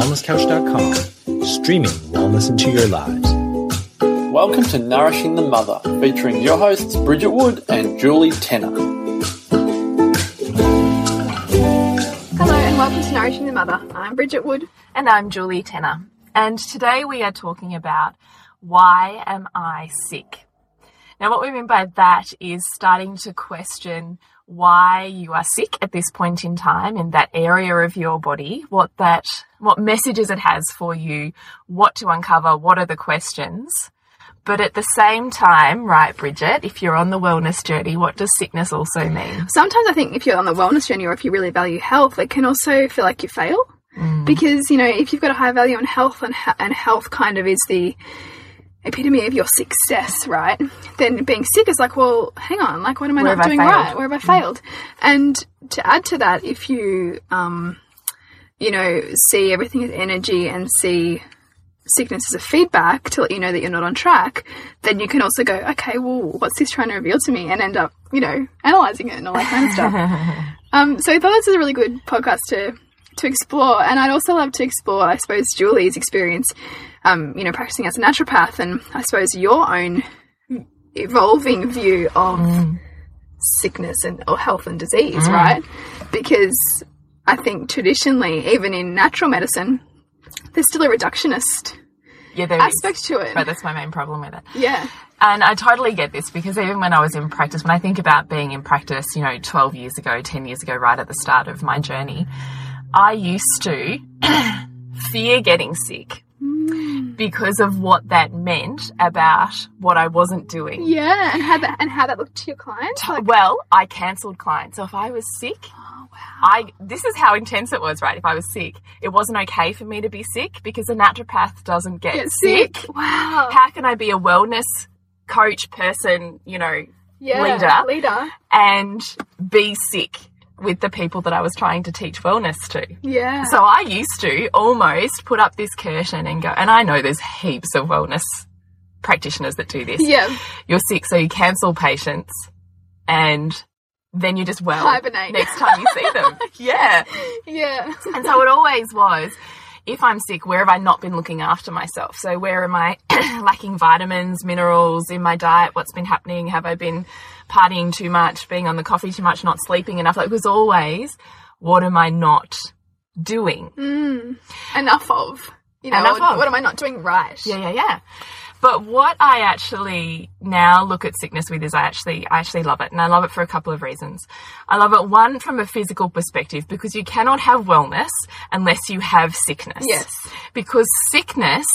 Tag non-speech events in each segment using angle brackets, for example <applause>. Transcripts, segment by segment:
thewellnesscouch.com, streaming wellness into your lives. Welcome to Nourishing the Mother, featuring your hosts Bridget Wood and Julie Tenner. Hello and welcome to Nourishing the Mother. I'm Bridget Wood. And I'm Julie Tenner. And today we are talking about why am I sick? Now, what we mean by that is starting to question why you are sick at this point in time in that area of your body, what that, what messages it has for you, what to uncover, what are the questions. But at the same time, right, Bridget, if you're on the wellness journey, what does sickness also mean? Sometimes I think if you're on the wellness journey or if you really value health, it can also feel like you fail. Mm. Because, you know, if you've got a high value on health and, and health kind of is the epitome of your success, right? Then being sick is like, well, hang on, like, what am I Where not doing right? Where have I failed? Mm. And to add to that, if you, um, you know, see everything as energy and see sickness as a feedback to let you know that you're not on track, then you can also go, okay, well, what's this trying to reveal to me? And end up, you know, analyzing it and all that kind of stuff. <laughs> um, so I thought this is a really good podcast to to explore. And I'd also love to explore, I suppose, Julie's experience, um, you know, practicing as a naturopath and I suppose your own evolving view of mm. sickness and or health and disease, mm. right? Because I think traditionally, even in natural medicine, there's still a reductionist yeah, aspect is. to it. But that's my main problem with it. Yeah. And I totally get this because even when I was in practice, when I think about being in practice, you know, 12 years ago, 10 years ago, right at the start of my journey, I used to <clears throat> fear getting sick mm. because of what that meant about what I wasn't doing. Yeah, and how that and how that looked to your clients. Like... Well, I cancelled clients. So if I was sick, oh, wow. I this is how intense it was. Right, if I was sick, it wasn't okay for me to be sick because a naturopath doesn't get, get sick. sick. Wow, how can I be a wellness coach person? You know, yeah, leader, leader, and be sick with the people that I was trying to teach wellness to. Yeah. So I used to almost put up this curtain and go, and I know there's heaps of wellness practitioners that do this. Yeah. You're sick, so you cancel patients and then you just well Hibernate. next time you see them. <laughs> yeah. Yeah. And so it always was if I'm sick, where have I not been looking after myself? So where am I <clears throat> lacking vitamins, minerals in my diet? What's been happening? Have I been partying too much, being on the coffee too much, not sleeping enough? Like it was always, what am I not doing? Mm. Enough of. You know, Enough of. what am I not doing right? Yeah, yeah, yeah. But what I actually now look at sickness with is I actually I actually love it and I love it for a couple of reasons. I love it one from a physical perspective because you cannot have wellness unless you have sickness. Yes. Because sickness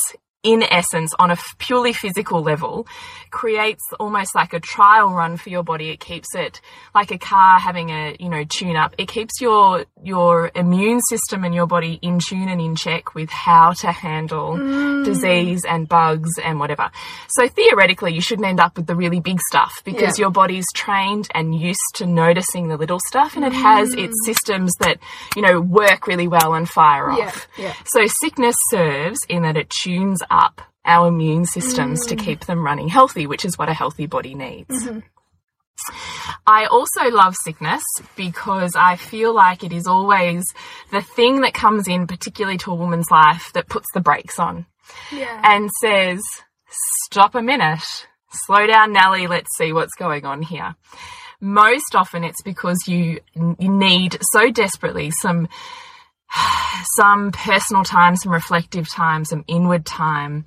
in essence, on a purely physical level, creates almost like a trial run for your body. It keeps it like a car having a, you know, tune up. It keeps your, your immune system and your body in tune and in check with how to handle mm. disease and bugs and whatever. So theoretically, you shouldn't end up with the really big stuff because yeah. your body's trained and used to noticing the little stuff and it has its mm. systems that, you know, work really well and fire off. Yeah. Yeah. So sickness serves in that it tunes up our immune systems mm. to keep them running healthy, which is what a healthy body needs. Mm -hmm. I also love sickness because I feel like it is always the thing that comes in, particularly to a woman's life, that puts the brakes on yeah. and says, stop a minute, slow down, Nelly, let's see what's going on here. Most often it's because you, you need so desperately some some personal time, some reflective time, some inward time,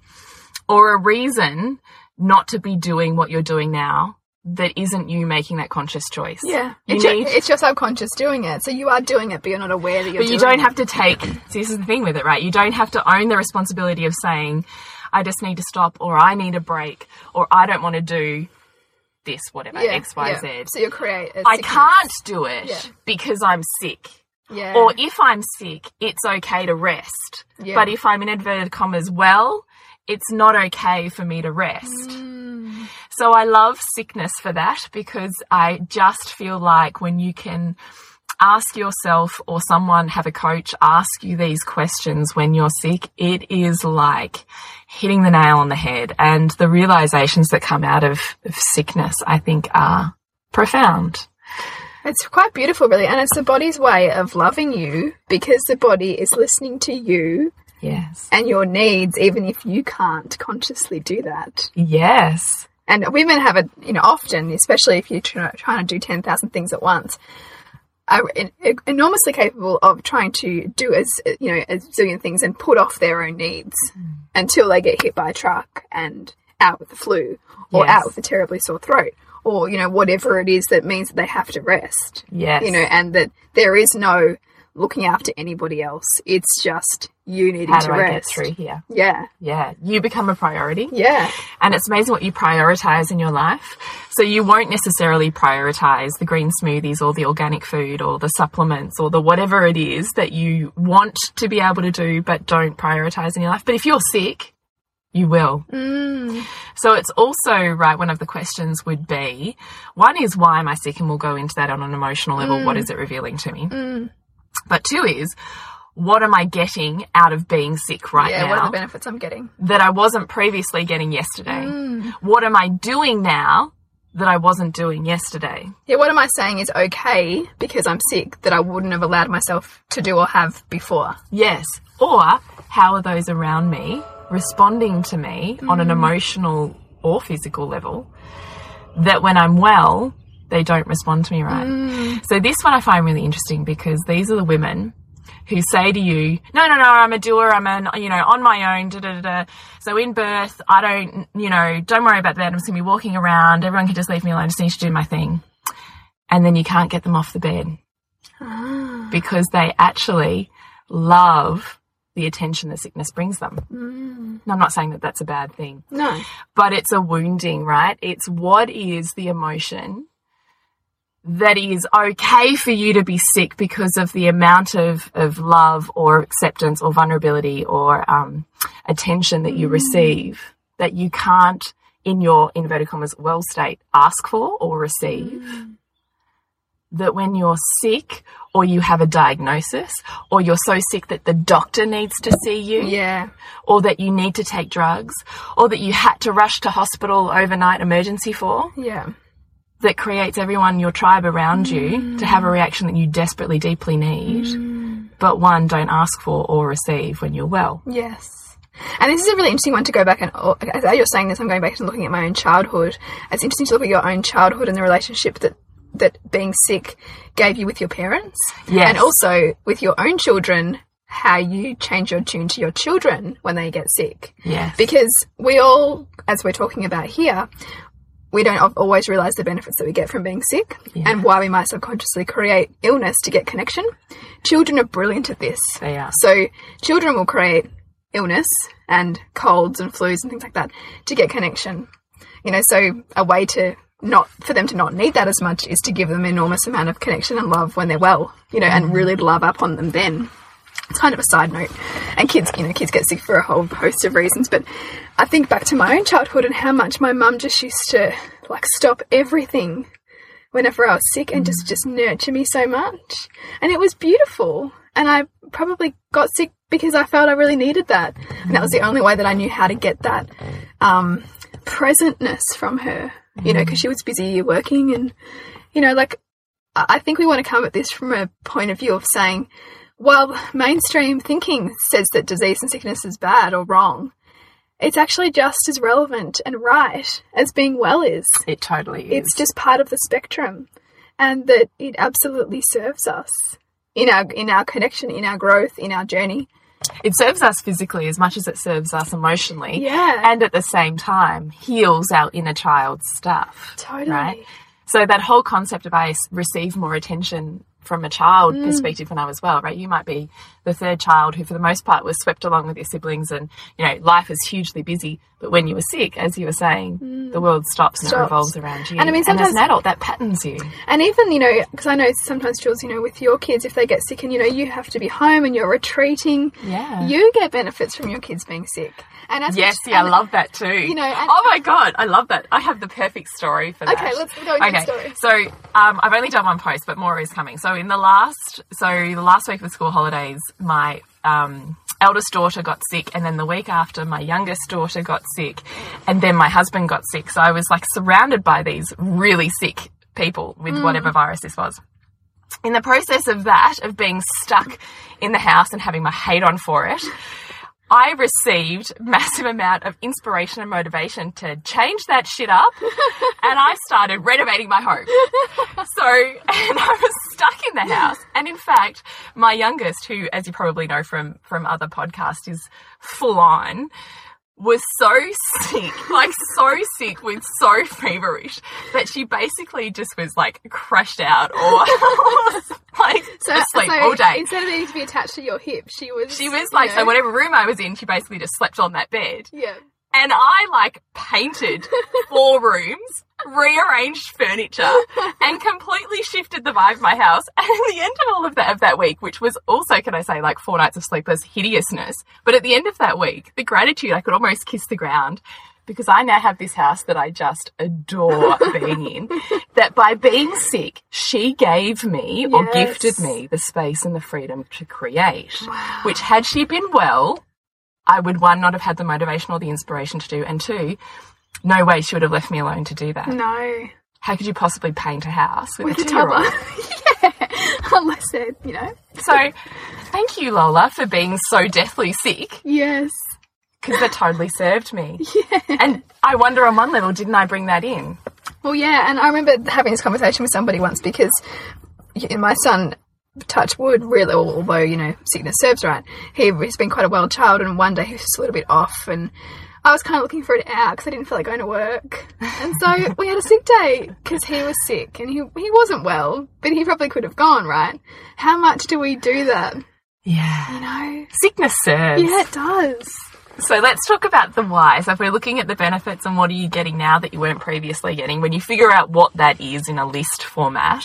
or a reason not to be doing what you're doing now that isn't you making that conscious choice. Yeah. You it's, need, your, it's your subconscious doing it. So you are doing it, but you're not aware that you're But you don't it. have to take, see, this is the thing with it, right? You don't have to own the responsibility of saying, I just need to stop, or I need a break, or I don't want to do this, whatever, yeah, X, Y, yeah. Z. So you create. I can't do it yeah. because I'm sick. Yeah. Or if I'm sick, it's okay to rest. Yeah. But if I'm in inverted commas well, it's not okay for me to rest. Mm. So I love sickness for that because I just feel like when you can ask yourself or someone have a coach ask you these questions when you're sick, it is like hitting the nail on the head. And the realizations that come out of, of sickness, I think are profound. It's quite beautiful, really. And it's the body's way of loving you because the body is listening to you Yes. and your needs, even if you can't consciously do that. Yes. And women have a, you know, often, especially if you're try- trying to do 10,000 things at once, are enormously capable of trying to do as, you know, a zillion things and put off their own needs mm. until they get hit by a truck and out with the flu or Yes. out with a terribly sore throat or, you know, whatever it is that means that they have to rest. Yes. You know, and that there is no looking after anybody else. It's just you needing How to do I get rest. through here? Yeah. Yeah. You become a priority. Yeah. And it's amazing what you prioritize in your life. So you won't necessarily prioritize the green smoothies or the organic food or the supplements or the whatever it is that you want to be able to do but don't prioritize in your life. But if you're sick, you will. Mm. So it's also, right, one of the questions would be one is why am I sick? And we'll go into that on an emotional level. What mm. is it revealing to me? Mm. But two is, what am I getting out of being sick right Yeah. now? What are the benefits I'm getting? that I wasn't previously getting yesterday? Mm. What am I doing now that I wasn't doing yesterday? Yeah, what am I saying is okay because I'm sick that I wouldn't have allowed myself to do or have before? Yes. Or how are those around me responding to me on an mm. emotional or physical level that when I'm well, they don't respond to me right? Mm. So this one I find really interesting because these are the women who say to you, no, no, no, I'm a doer, I'm an, you know, on my own, da, da, da, da. So in birth, I don't, you know, don't worry about that. I'm just going to be walking around. Everyone can just leave me alone. I just need to do my thing. And then you can't get them off the bed ah. because they actually love the attention that sickness brings them. Mm. And I'm not saying that that's a bad thing, No. but it's a wounding, right? It's what is the emotion that is okay for you to be sick because of the amount of, of love or acceptance or vulnerability or um, attention that you mm. receive that you can't, in your inverted commas well state, ask for or receive. Mm. That when you're sick or you have a diagnosis or you're so sick that the doctor needs to see you Yeah. or that you need to take drugs or that you had to rush to hospital overnight emergency for Yeah. that creates everyone your tribe around you to have a mm. reaction that you desperately deeply need mm. but one don't ask for or receive when you're well Yes. And this is a really interesting one to go back and, as you're saying this, I'm going back and looking at my own childhood. It's interesting to look at your own childhood and the relationship that, that being sick gave you with your parents. Yes. And also with your own children, how you change your tune to your children when they get sick. yes Because we all, as we're talking about here, we don't always realize the benefits that we get from being sick and why we might subconsciously create illness to get connection. Children are brilliant at this. they are So children will create illness and colds and flus and things like that to get connection. You know, so a way to not for them to not need that as much is to give them enormous amount of connection and love when they're well, you know, and mm-hmm. really love up on them then. It's kind of a side note. And kids, you know, kids get sick for a whole host of reasons, but I think back to my own childhood and how much my mum just used to like stop everything whenever I was sick and just mm-hmm. just nurture me so much. And it was beautiful. And I probably got sick because I felt I really needed that. And that was mm-hmm. the only way that I knew how to get that um, presentness from her, you know, mm. because she was busy working. And, you know, like, I I think we want to come at this from a point of view of saying, while mainstream thinking says that disease and sickness is bad or wrong, it's actually just as relevant and right as being well is. it totally is It's just part of the spectrum, and that it absolutely serves us in our in our connection, in our growth, in our journey. It serves us physically as much as it serves us emotionally Yeah. and at the same time heals our inner child stuff Totally. right so that whole concept of I receive more attention from a child Mm. perspective when i was well right you might be the third child who for the most part was swept along with your siblings and you know life is hugely busy but when you were sick as you were saying the world stops and it Mm. Revolves around you And I mean, sometimes as sometimes- an adult that patterns you And even, you know, because I know sometimes, Jules, you know, with your kids, if they get sick and, you know, you have to be home and you're retreating, Yeah. you get benefits from your kids being sick. And as Yes, much- yeah, I love that too. You know, and- oh my god, I love that. I have the perfect story for that. Okay, let's go the story. So, um, I've only done one post, but more is coming. So, in the last, so the last week of the school holidays, my um, eldest daughter got sick, and then the week after, my youngest daughter got sick, and then my husband got sick. So, I was like surrounded by these really sick people with Mm. whatever virus this was in the process of that, of being stuck in the house and having my hate on for it, I received massive amount of inspiration and motivation to change that shit up, <laughs> and I started renovating my home. So, and I was stuck in the house. And in fact, my youngest, who, as you probably know from from other podcasts, is full on was so sick, <laughs> like so sick with so feverish that she basically just was like crushed out or <laughs> like So, asleep so all day. instead of needing to be attached to your hip, she was. She was you like, know, so whatever room I was in, she basically just slept on that bed. Yeah. And I like painted <laughs> four rooms, rearranged furniture, and <laughs> completely shifted the vibe of my house. And at the end of all of that of that week, which was also, can I say, like four nights of sleepless hideousness. But at the end of that week, the gratitude I could almost kiss the ground because I now have this house that I just adore <laughs> being in. That by being sick, she gave me or gifted me the space and the freedom to create. Which had she been well, I would one not have had the motivation or the inspiration to do, and two, no way she would have left me alone to do that. No. How could you possibly paint a house with, With a toddler. <laughs> yeah. Unless it, you know. So, thank you, Lola, for being so deathly sick Yes. because that totally served me. <laughs> Yeah. And I wonder, on one level, didn't I bring that in? Well, yeah, and I remember having this conversation with somebody once because my son, touch wood, really, although, you know, sickness serves right, he, he's been quite a well child, and one day he was just a little bit off, and I was kind of looking for an hour because I didn't feel like going to work. And so <laughs> we had a sick day because he was sick and he, he wasn't well, but he probably could have gone, right? How much do we do that? Yeah. You know? Sickness serves. Yeah, it does. So let's talk about the why. So if we're looking at the benefits and what are you getting now that you weren't previously getting, when you figure out what that is in a list format,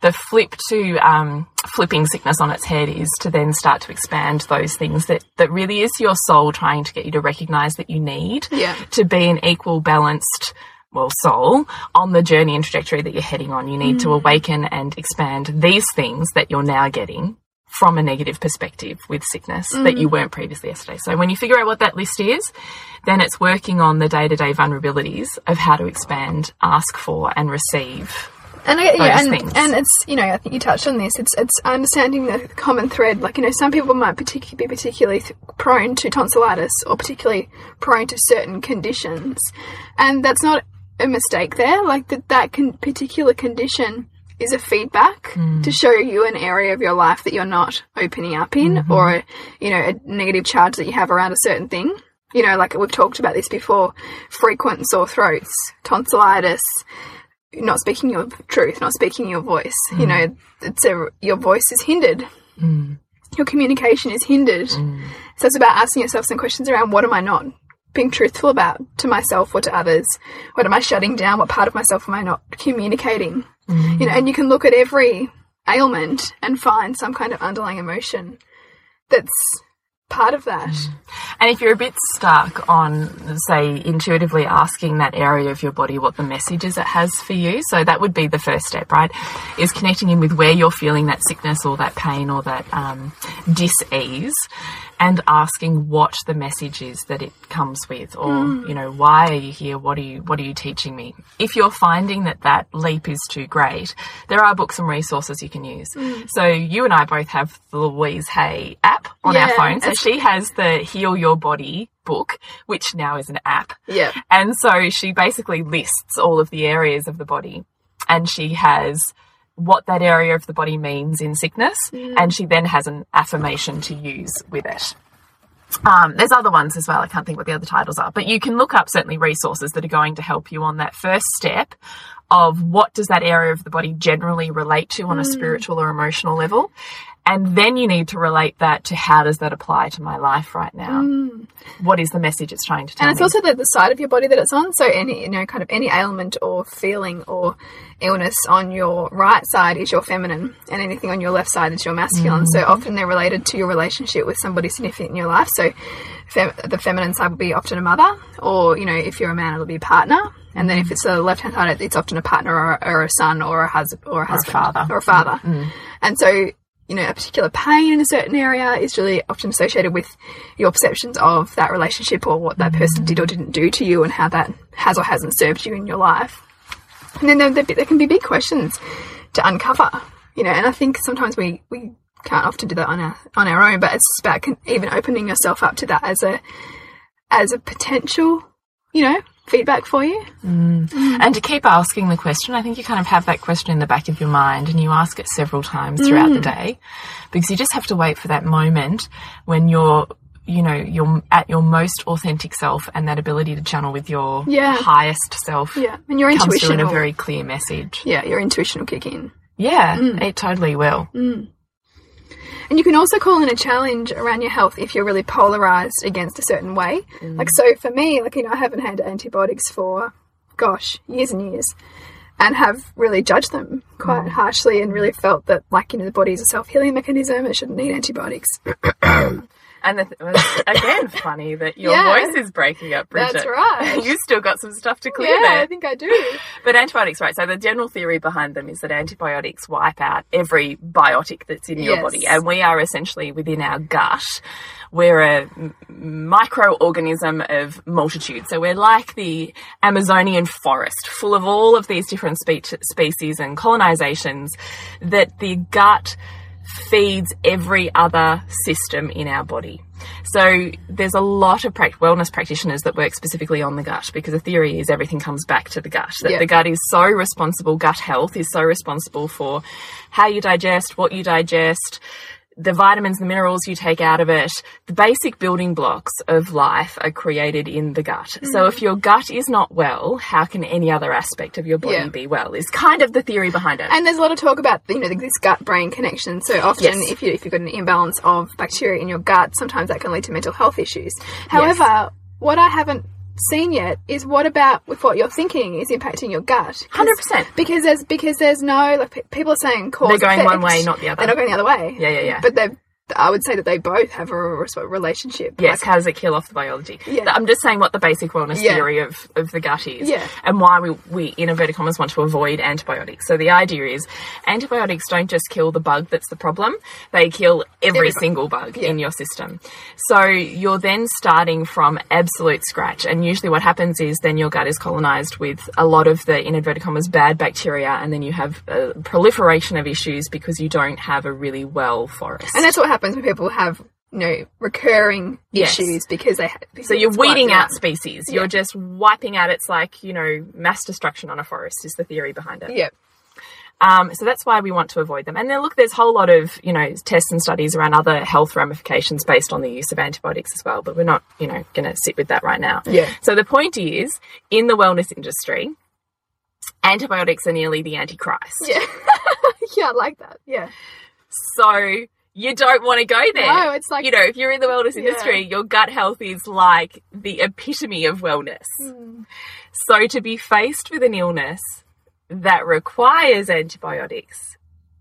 the flip to um, flipping sickness on its head is to then start to expand those things that, that really is your soul trying to get you to recognize that you need Yeah. to be an equal balanced well soul on the journey and trajectory that you're heading on. You need to awaken and expand these things that you're now getting from a negative perspective with sickness that you weren't previously yesterday. So when you figure out what that list is, then it's working on the day-to-day vulnerabilities of how to expand, ask for and receive. And I, yeah, those and, things. and it's you know I think you touched on this. It's it's understanding the common thread. Like you know, some people might particularly be particularly th- prone to tonsillitis or particularly prone to certain conditions, and that's not a mistake there. Like that that con- particular condition is a feedback to show you an area of your life that you're not opening up in, or you know a negative charge that you have around a certain thing. You know, like we've talked about this before, frequent sore throats, tonsillitis, not speaking your truth, not speaking your voice. You know, mm. it's a your voice is hindered. Mm. Your communication is hindered. Mm. So it's about asking yourself some questions around what am I not being truthful about to myself or to others? What am I shutting down? What part of myself am I not communicating? You know, and you can look at every ailment and find some kind of underlying emotion that's part of that. And if you're a bit stuck on, say, intuitively asking that area of your body what the message is it has for you, so that would be the first step, right? Is connecting in with where you're feeling that sickness or that pain or that um, dis-ease and asking what the message is that it comes with or hmm. you know why are you here? What are you what are you teaching me? If you're finding that that leap is too great there are books and resources you can use. Hmm. So you and i both have the louise hay app on our Yeah, phone so she has the heal your body book which now is an app. Yeah. and so she basically lists all of the areas of the body and she has what that area of the body means in sickness mm. and she then has an affirmation to use with it. Um, there's other ones as well. I can't think what the other titles are, but you can look up certainly resources that are going to help you on that first step of what does that area of the body generally relate to on a mm. spiritual or emotional level. And then you need to relate that to how does that apply to my life right now? Mm. What is the message it's trying to tell And it's me? also the, the side of your body that it's on. So any you know kind of any ailment or feeling or illness on your right side is your feminine, and anything on your left side is your masculine. So mm-hmm. often they're related to your relationship with somebody significant in your life. So fem- the feminine side will be often a mother, or you know if you're a man, it'll be a partner. And then if mm-hmm. it's the left hand side, it's often a partner or, or a son or a husband or a husband father. or a father. Mm-hmm. Mm. And so you know, a particular pain in a certain area is really often associated with your perceptions of that relationship or what that person did or didn't do to you and how that has or hasn't served you in your life. And then there, there, can be big questions to uncover, you know, and I think sometimes we, we can't often do that on our on our own, but it's about even opening yourself up to that as a as a potential, you know, feedback for you. Mm. And to keep asking the question, I think you kind of have that question in the back of your mind and you ask it several times throughout the mm. day because you just have to wait for that moment when you're, you know, you're at your most authentic self and that ability to channel with your Yeah. highest self Yeah, and your intuition. in a very clear message. yeah, your intuition will kick in. Yeah, mm. it totally will. And you can also call in a challenge around your health if you're really polarized against a certain way. Mm. Like, so for me, like, you know, I haven't had antibiotics for, gosh, years and years. And have really judged them quite mm. harshly and really felt that, like, you know, the body is a self healing mechanism. It shouldn't need antibiotics. <clears throat> And the th it's <laughs> again funny that your Yeah. voice is breaking up, Bridget. That's right. <laughs> you still got some stuff to clear yeah, there. I think I do. <laughs> But antibiotics, right? So the general theory behind them is that antibiotics wipe out every biotic that's in your body, and we are essentially within our gut. We're a m- microorganism of multitude. So we're like the Amazonian forest, full of all of these different spe- species and colonizations. That the gut feeds every other system in our body. So there's a lot of prac- wellness practitioners that work specifically on the gut because the theory is everything comes back to the gut. That Yeah. the gut is so responsible, gut health is so responsible for how you digest, what you digest, the vitamins, the minerals you take out of it, the basic building blocks of life are created in the gut. So Mm. if your gut is not well, how can any other aspect of your body Yeah. be well? Is kind of the theory behind it. And there's a lot of talk about you know this gut brain connection. So often, Yes. if you if you've got an imbalance of bacteria in your gut, sometimes that can lead to mental health issues. However, what I haven't seen yet is what about with what you're thinking is impacting your gut? 100%. Because there's because there's no like people are saying cause They're going one way, not the other. They're not going the other way. Yeah, yeah, yeah. But they, I would say that they both have a relationship. Yes, Like, how does it kill off the biology? Yeah. I'm just saying what the basic wellness Yeah. theory of, of the gut is. Yeah. And why we, we, in inverted commas, want to avoid antibiotics. So the idea is antibiotics don't just kill the bug that's the problem, they kill every single bug in your system. So you're then starting from absolute scratch. And usually what happens is then your gut is colonized with a lot of the, in inverted commas, bad bacteria. And then you have a proliferation of issues because you don't have a really well forest. and that's what happens when people have you know recurring Yes. issues because they. ha- So you're weeding out species. You're just wiping out. It's like you know mass destruction on a forest is the theory behind it. Yeah. Um, so that's why we want to avoid them. And then look, there's a whole lot of you know tests and studies around other health ramifications based on the use of antibiotics as well. But we're not you know going to sit with that right now. Yeah. So the point is, in the wellness industry, antibiotics are nearly the antichrist. Yeah. <laughs> yeah, I like that. Yeah. So you don't want to go there. No, it's like- you know, if you're in the wellness Yeah. industry, your gut health is like the epitome of wellness. Hmm. So to be faced with an illness that requires antibiotics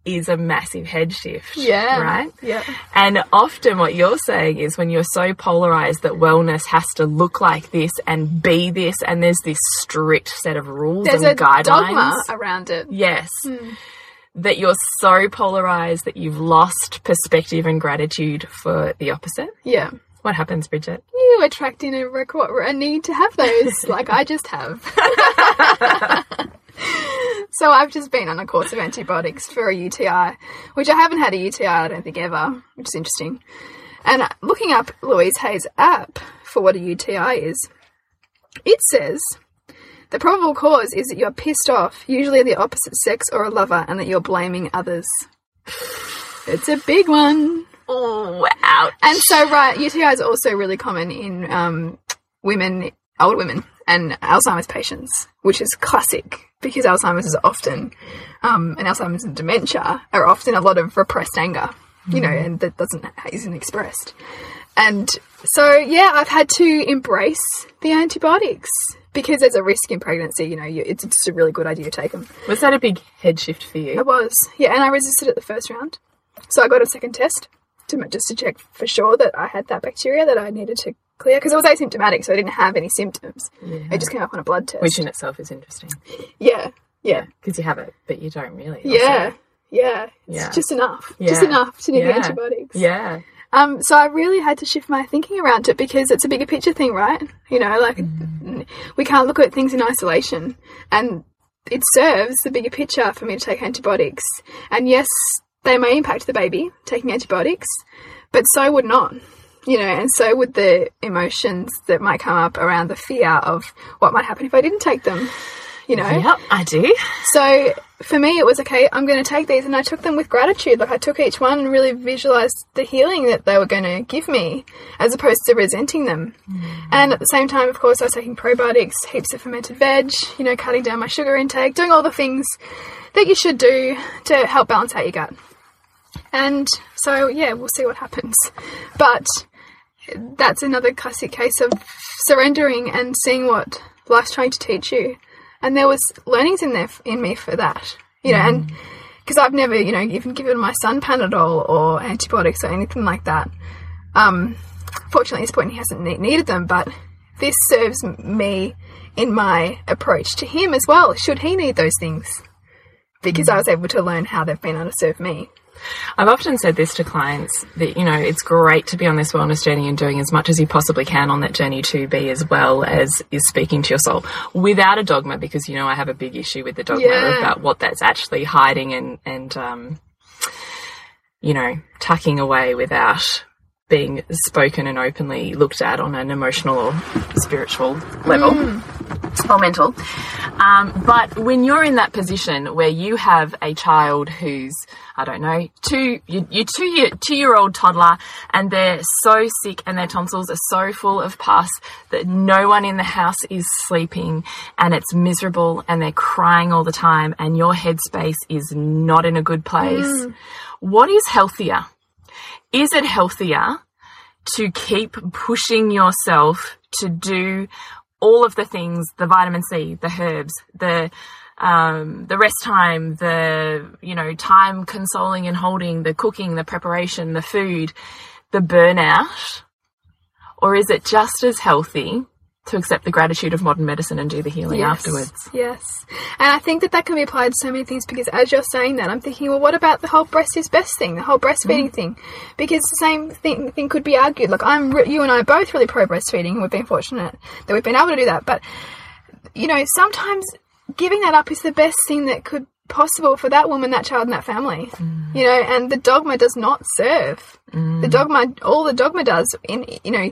is a massive head shift. Yeah. Right? Yeah. And often what you're saying is when you're so polarized that wellness has to look like this and be this, and there's this strict set of rules There's and guidelines. around it. Yes. Hmm. That you're so polarized that you've lost perspective and gratitude for the opposite. Yeah. What happens, Bridget? You attract in a, a need to have those, <laughs> like I just have. so I've just been on a course of antibiotics for a UTI, which I haven't had a UTI, I don't think ever, which is interesting. And looking up Louise Hay's app for what a UTI is, it says the probable cause is that you're pissed off, usually the opposite sex or a lover, and that you're blaming others. <sighs> It's a big one. Oh, ouch. And so, right, UTI is also really common in um, women, older women, and Alzheimer's patients, which is classic because Alzheimer's is often, um, and Alzheimer's and dementia are often a lot of repressed anger, you know, and that doesn't isn't expressed. And so, yeah, I've had to embrace the antibiotics because there's a risk in pregnancy. You know, you, it's just a really good idea to take them. Was that a big head shift for you? It was, yeah, and I resisted it the first round. So I got a second test to just to check for sure that I had that bacteria that I needed to clear because it was asymptomatic, so I didn't have any symptoms. It just came up on a blood test. Which in itself is interesting. yeah, yeah, Because you have it, but you don't really. also. yeah, yeah. It's Yeah. just enough, yeah. just enough to need the Yeah. antibiotics. Yeah. Um, so I really had to shift my thinking around it because it's a bigger picture thing, right? You know, like we can't look at things in isolation, and it serves the bigger picture for me to take antibiotics. And yes, they may impact the baby taking antibiotics, but so would not. You know, and so would the emotions that might come up around the fear of what might happen if I didn't take them. You know? Yep, I do. So for me, it was okay, I'm going to take these. And I took them with gratitude. Like I took each one and really visualized the healing that they were going to give me as opposed to resenting them. Mm. And at the same time, of course, I was taking probiotics, heaps of fermented veg, you know, cutting down my sugar intake, doing all the things that you should do to help balance out your gut. And so, yeah, we'll see what happens. But that's another classic case of surrendering and seeing what life's trying to teach you and there was learnings in there in me for that, you know, and because I've never, you know, even given my son Panadol or antibiotics or anything like that. Um, fortunately, at this point, he hasn't ne needed them, but this serves me in my approach to him as well. Should he need those things? Because I was able to learn how they've been able to serve me. I've often said this to clients that, you know, it's great to be on this wellness journey and doing as much as you possibly can on that journey to be as well as is speaking to your soul without a dogma, because, you know, I have a big issue with the dogma Yeah. about what that's actually hiding and, and, um, you know, tucking away without being spoken and openly looked at on an emotional or spiritual level or mental. Um, but when you're in that position where you have a child who's, I don't know, two, you, you two year, two year old toddler and they're so sick and their tonsils are so full of pus that no one in the house is sleeping and it's miserable and they're crying all the time and your headspace is not in a good place. What is healthier? Is it healthier to keep pushing yourself to do all of the things the vitamin C, the herbs, the um, the rest time, the you know time consoling and holding, the cooking, the preparation, the food, the burnout, or is it just as healthy to accept the gratitude of modern medicine and do the healing Yes. afterwards? Yes. And I think that that can be applied to so many things because as you're saying that, I'm thinking, well, what about the whole breast is best thing, the whole breastfeeding mm. thing? Because the same thing, thing could be argued. Like, I'm, you and I are both really pro breastfeeding and we've been fortunate that we've been able to do that. But, you know, sometimes giving that up is the best thing that could possible for that woman, that child, and that family. Mm. You know, and the dogma does not serve. The mm. dogma, all the dogma does in, you know,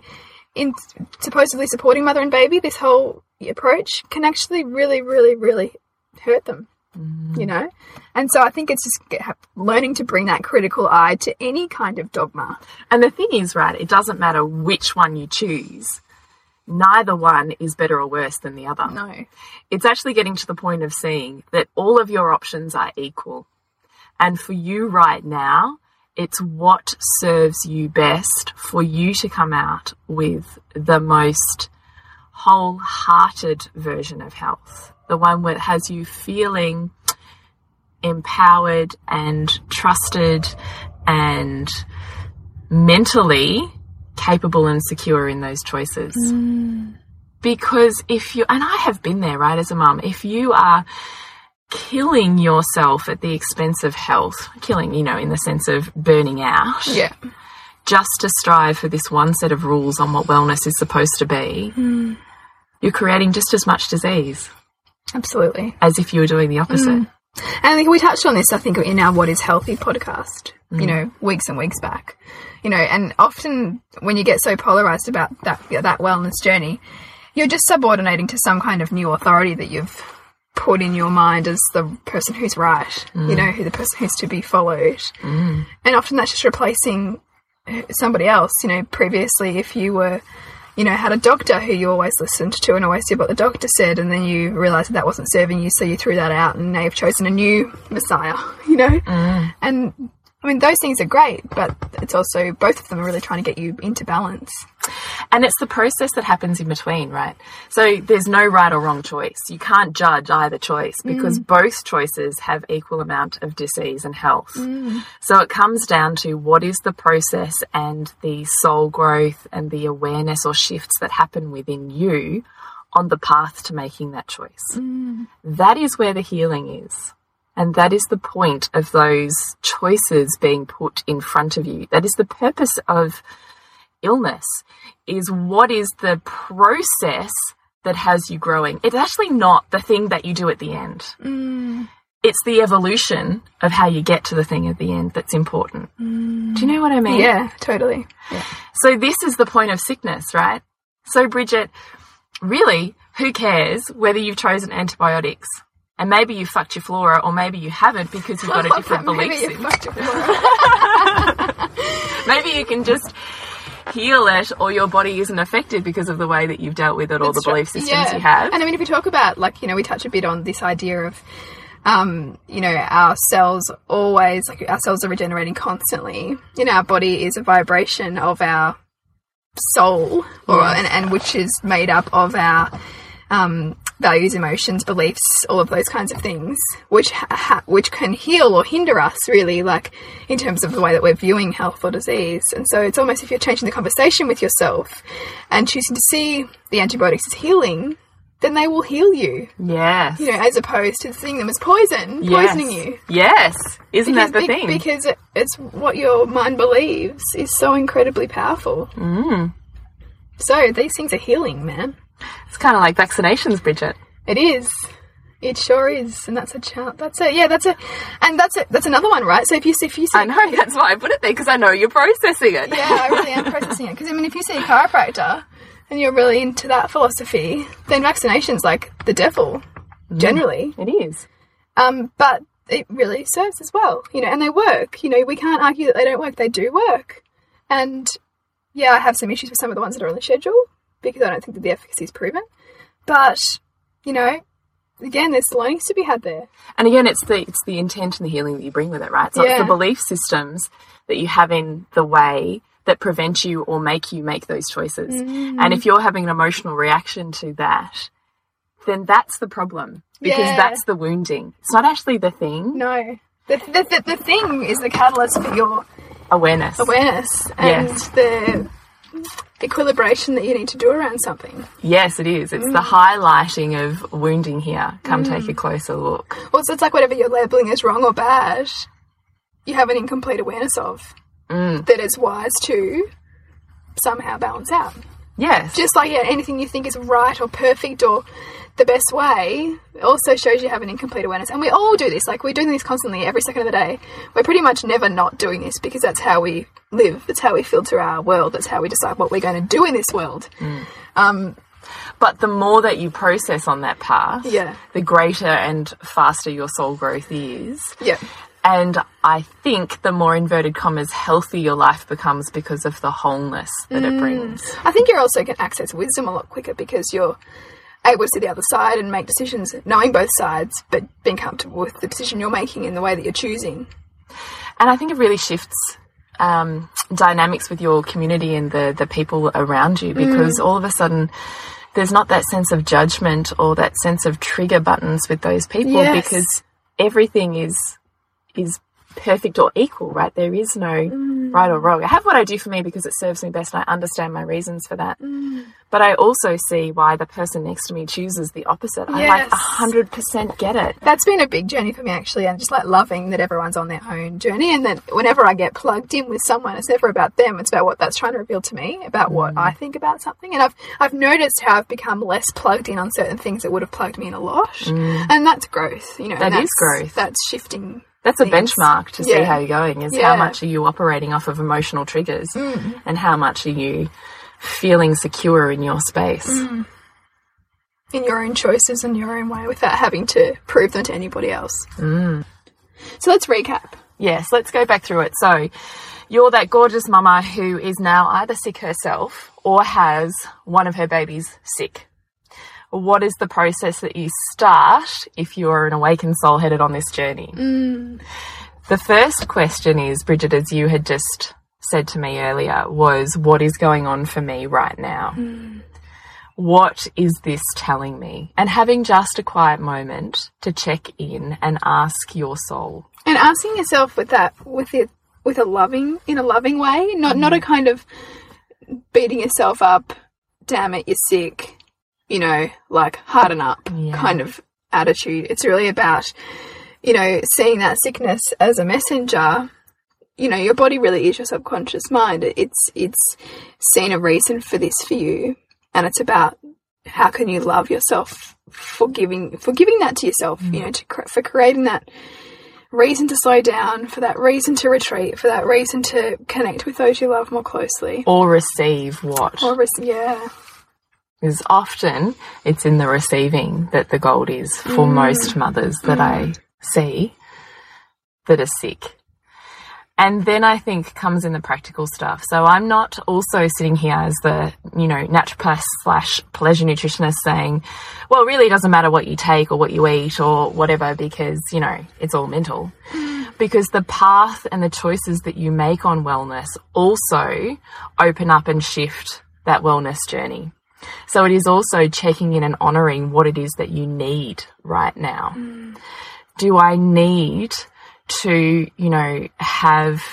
in supposedly supporting mother and baby, this whole approach can actually really, really, really hurt them. Mm. You know, and so I think it's just learning to bring that critical eye to any kind of dogma. And the thing is, right, it doesn't matter which one you choose. Neither one is better or worse than the other. No, It's actually getting to the point of seeing that all of your options are equal. And for you right now, it's what serves you best for you to come out with the most wholehearted version of health. The one that has you feeling empowered and trusted and mentally capable and secure in those choices. Mm. Because if you, and I have been there, right, as a mum, if you are killing yourself at the expense of health, killing, you know, in the sense of burning out, yeah, just to strive for this one set of rules on what wellness is supposed to be, hmm. you're creating just as much disease absolutely. as if you were doing the opposite. Hmm. And I think we touched on this, I think, in our What is Healthy podcast, you hmm. know, weeks and weeks back. You know, and often when you get so polarized about that, that wellness journey, you're just subordinating to some kind of new authority that you've put in your mind as the person who's right, you mm. know, who the person who's to be followed. Mm. And often that's just replacing uh, somebody else. You know, previously, if you were, you know, had a doctor who you always listened to and always did what the doctor said, and then you realized that that wasn't serving you, so you threw that out, and now you've chosen a new messiah, <laughs> you know? Mm. And I mean, those things are great, but it's also both of them are really trying to get you into balance. And it's the process that happens in between, right? So there's no right or wrong choice. You can't judge either choice because mm. both choices have equal amount of disease and health. Mm. So it comes down to what is the process and the soul growth and the awareness or shifts that happen within you on the path to making that choice. Mm. That is where the healing is. And that is the point of those choices being put in front of you. That is the purpose of illness is what is the process that has you growing. It's actually not the thing that you do at the end. Mm. it's the evolution of how you get to the thing at the end that's important. Do you know what I mean? Yeah, totally. So this is the point of sickness, right? So Bridget, really, who cares whether you've chosen antibiotics? And maybe you fucked your flora, or maybe you haven't because you've got a <laughs> different belief Maybe you system. fucked your flora. <laughs> Maybe you can just heal it, or your body isn't affected because of the way that you've dealt with it, or the belief systems Yeah. you have. And I mean, if we talk about, like, you know, we touch a bit on this idea of, um, you know, our cells always, like, our cells are regenerating constantly. You know, our body is a vibration of our soul, or and, and which is made up of our um, values, emotions, beliefs, all of those kinds of things, which which can heal or hinder us, really, like in terms of the way that we're viewing health or disease. And so it's almost if you're changing the conversation with yourself and choosing to see the antibiotics as healing, then they will heal you, yes. you know, as opposed to seeing them as poison, yes. poisoning you. Yes. Isn't that the thing? Because it's what your mind believes is so incredibly powerful. Mm. So these things are healing, man. It's kind of like vaccinations, Bridget. It is. It sure is, and that's a challenge. That's a yeah. That's a, and that's a that's another one, right? So if you see if you see, I know, that's why I put it there, because I know you're processing it. yeah, I really am processing it because I mean, if you see a chiropractor and you're really into that philosophy, then vaccination's like the devil, generally. It is. Um, but it really serves as well, you know, and they work. You know, we can't argue that they don't work; they do work. And yeah, I have some issues with some of the ones that are on the schedule because I don't think that the efficacy is proven. But you know, again, there's learnings to be had there. And again, it's the it's the intent and the healing that you bring with it, right? So it's the belief systems that you have in the way that prevent you or make you make those choices. Mm. And if you're having an emotional reaction to that, then that's the problem because Yeah. that's the wounding. It's not actually the thing. No, the the, the, the thing is the catalyst for your Awareness. awareness and Yes. the equilibration that you need to do around something. Yes, it is. It's the Mm. highlighting of wounding here. Come take a closer look. Well, so it's like whatever you're labeling as wrong or bad, you have an incomplete awareness of Mm. that it's wise to somehow balance out. Yes. Just like yeah, anything you think is right or perfect or the best way also shows you have an incomplete awareness. And we all do this. Like we're doing this constantly every second of the day. We're pretty much never not doing this because that's how we live. That's how we filter our world. That's how we decide what we're going to do in this world. But the more that you process on that path, Yeah. the greater and faster your soul growth is. Yeah. And I think the more inverted commas healthy your life becomes because of the wholeness that Mm. it brings. I think you're also going to access wisdom a lot quicker because you're able to see the other side and make decisions knowing both sides, but being comfortable with the decision you're making in the way that you're choosing. And I think it really shifts um, dynamics with your community and the, the people around you because all of a sudden there's not that sense of judgment or that sense of trigger buttons with those people Yes. because everything is is perfect or equal, right? There is no mm. right or wrong. I have what I do for me because it serves me best and I understand my reasons for that. Mm. But I also see why the person next to me chooses the opposite. I like a hundred percent get it. That's been a big journey for me actually, and just like loving that everyone's on their own journey, and that whenever I get plugged in with someone, it's never about them; it's about what that's trying to reveal to me about what mm. I think about something. And I've I've noticed how I've become less plugged in on certain things that would have plugged me in a lot, and that's growth. You know, That and is that's, growth. That's shifting. That's a things. benchmark to see how you're going is Yeah. how much are you operating off of emotional triggers mm. and how much are you feeling secure in your space. Mm. in your own choices and your own way without having to prove them to anybody else. Mm. So let's recap. Yes, let's go back through it. So, you're that gorgeous mama who is now either sick herself or has one of her babies sick. What is the process that you start if you're an awakened soul headed on this journey? Mm. The first question is, Bridget, as you had just said to me earlier, was what is going on for me right now? Hmm. What is this telling me? And having just a quiet moment to check in and ask your soul. And asking yourself with that, with it, with a loving, in a loving way, not not a mm-hmm. kind of beating yourself up. Damn it, you're sick. You know, like harden up Yeah. kind of attitude. It's really about, you know, seeing that sickness as a messenger. You know, your body really is your subconscious mind. It's it's seen a reason for this for you, and it's about how can you love yourself for giving for giving that to yourself? You know, to for creating that reason to slow down, for that reason to retreat, for that reason to connect with those you love more closely. Or receive what? Or res- yeah, Because often it's in the receiving that the gold is for mm. most mothers that I mm. see that are sick. And then I think comes in the practical stuff. So I'm not also sitting here as the, you know, naturopath slash pleasure nutritionist saying, well, really it doesn't matter what you take or what you eat or whatever because, you know, it's all mental. Mm. Because the path and the choices that you make on wellness also open up and shift that wellness journey. So it is also checking in and honoring what it is that you need right now. Mm. Do I need to, you know, have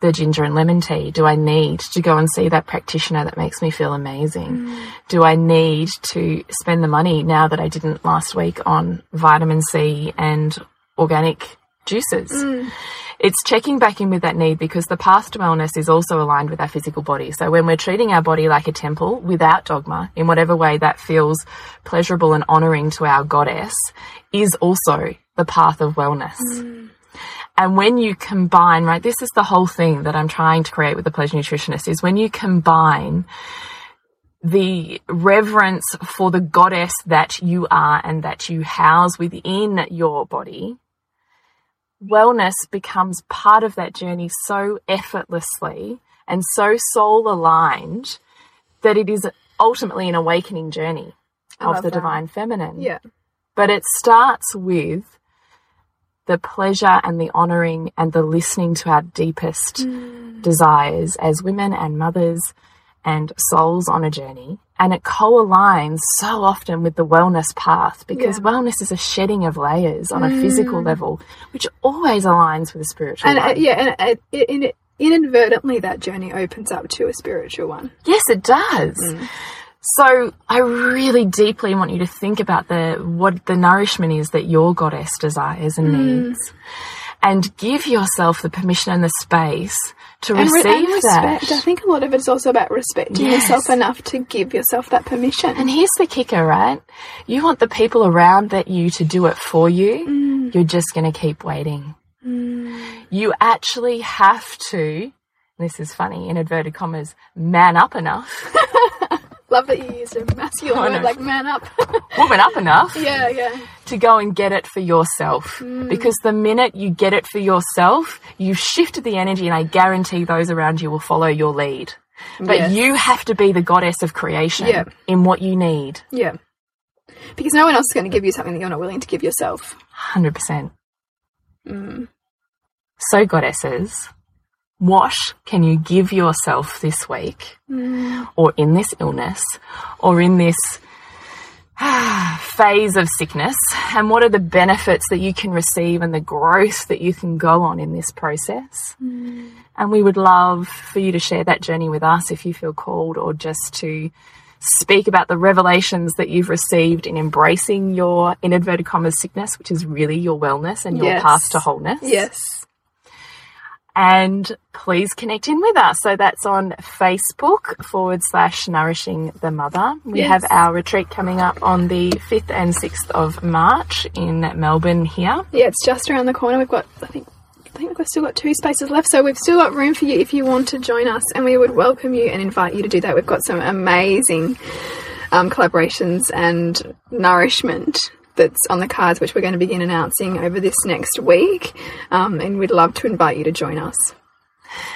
the ginger and lemon tea? Do I need to go and see that practitioner that makes me feel amazing? Mm. Do I need to spend the money now that I didn't last week on vitamin C and organic juices? Mm. It's checking back in with that need because the path to wellness is also aligned with our physical body. So when we're treating our body like a temple without dogma, in whatever way that feels pleasurable and honoring to our goddess, is also the path of wellness. Mm. And when you combine, right, this is the whole thing that I'm trying to create with the pleasure nutritionist is when you combine the reverence for the goddess that you are and that you house within your body, wellness becomes part of that journey so effortlessly and so soul aligned that it is ultimately an awakening journey of the that. divine feminine. yeah, But it starts with the pleasure and the honoring and the listening to our deepest mm. desires as women and mothers and souls on a journey. And it co aligns so often with the wellness path because Yeah. wellness is a shedding of layers on a physical level, which always aligns with the spiritual and uh, yeah, and uh, it, in inadvertently that journey opens up to a spiritual one. Yes, it does. So I really deeply want you to think about the what the nourishment is that your goddess desires and needs, and give yourself the permission and the space to And, re- receive and that. respect. I think a lot of it is also about respecting Yes. yourself enough to give yourself that permission. And here's the kicker, right? You want the people around that you to do it for you. Mm. You're just going to keep waiting. Mm. You actually have to. This is funny, in inverted commas, man up enough, <laughs> Love that you used a masculine word like man up. <laughs> woman up enough <laughs> yeah, yeah. to go and get it for yourself. Mm. Because the minute you get it for yourself, you've shifted the energy, and I guarantee those around you will follow your lead. But Yes. you have to be the goddess of creation Yeah. in what you need. Yeah. Because no one else is going to give you something that you're not willing to give yourself. 100%. Mm. So, goddesses, what can you give yourself this week, mm. or in this illness, or in this <sighs> phase of sickness? And what are the benefits that you can receive and the growth that you can go on in this process? Mm. And we would love for you to share that journey with us if you feel called, or just to speak about the revelations that you've received in embracing your, in inverted commas, sickness, which is really your wellness and your Yes. path to wholeness. Yes. And please connect in with us. So that's on Facebook forward slash nourishing the mother. We Yes. have our retreat coming up on the 5th and 6th of March in Melbourne here. Yeah, it's just around the corner. We've got, I think, I think we've still got two spaces left, so we've still got room for you if you want to join us, and we would welcome you and invite you to do that. We've got some amazing um, collaborations and nourishment that's on the cards, which we're going to begin announcing over this next week, um, and we'd love to invite you to join us.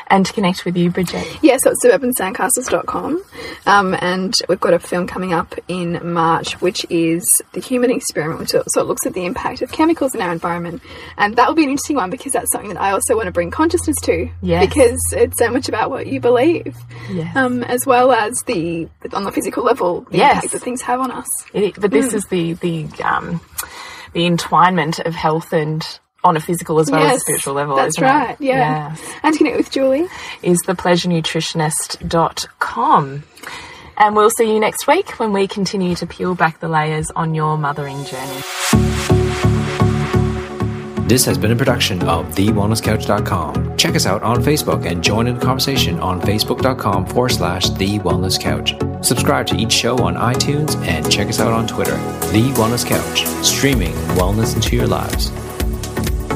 And to connect with you, Bridget. Yeah, so it's suburbansandcastles.com. Um, and we've got a film coming up in March, which is The Human Experiment, which so it looks at the impact of chemicals in our environment. And that will be an interesting one because that's something that I also want to bring consciousness to. Yes. Because it's so much about what you believe, Yes. um, as well as the, on the physical level, the Yes. impact that things have on us. It- but this is the, the, um, the entwinement of health and on a physical as well as a spiritual level. That's isn't right, It? yeah. Yes. And to connect with Julie. is thepleasurenutritionist.com. And we'll see you next week when we continue to peel back the layers on your mothering journey. This has been a production of TheWellnessCouch.com. Check us out on Facebook and join in the conversation on Facebook.com forward slash The Wellness Couch. Subscribe to each show on iTunes and check us out on Twitter. The Wellness Couch, streaming wellness into your lives.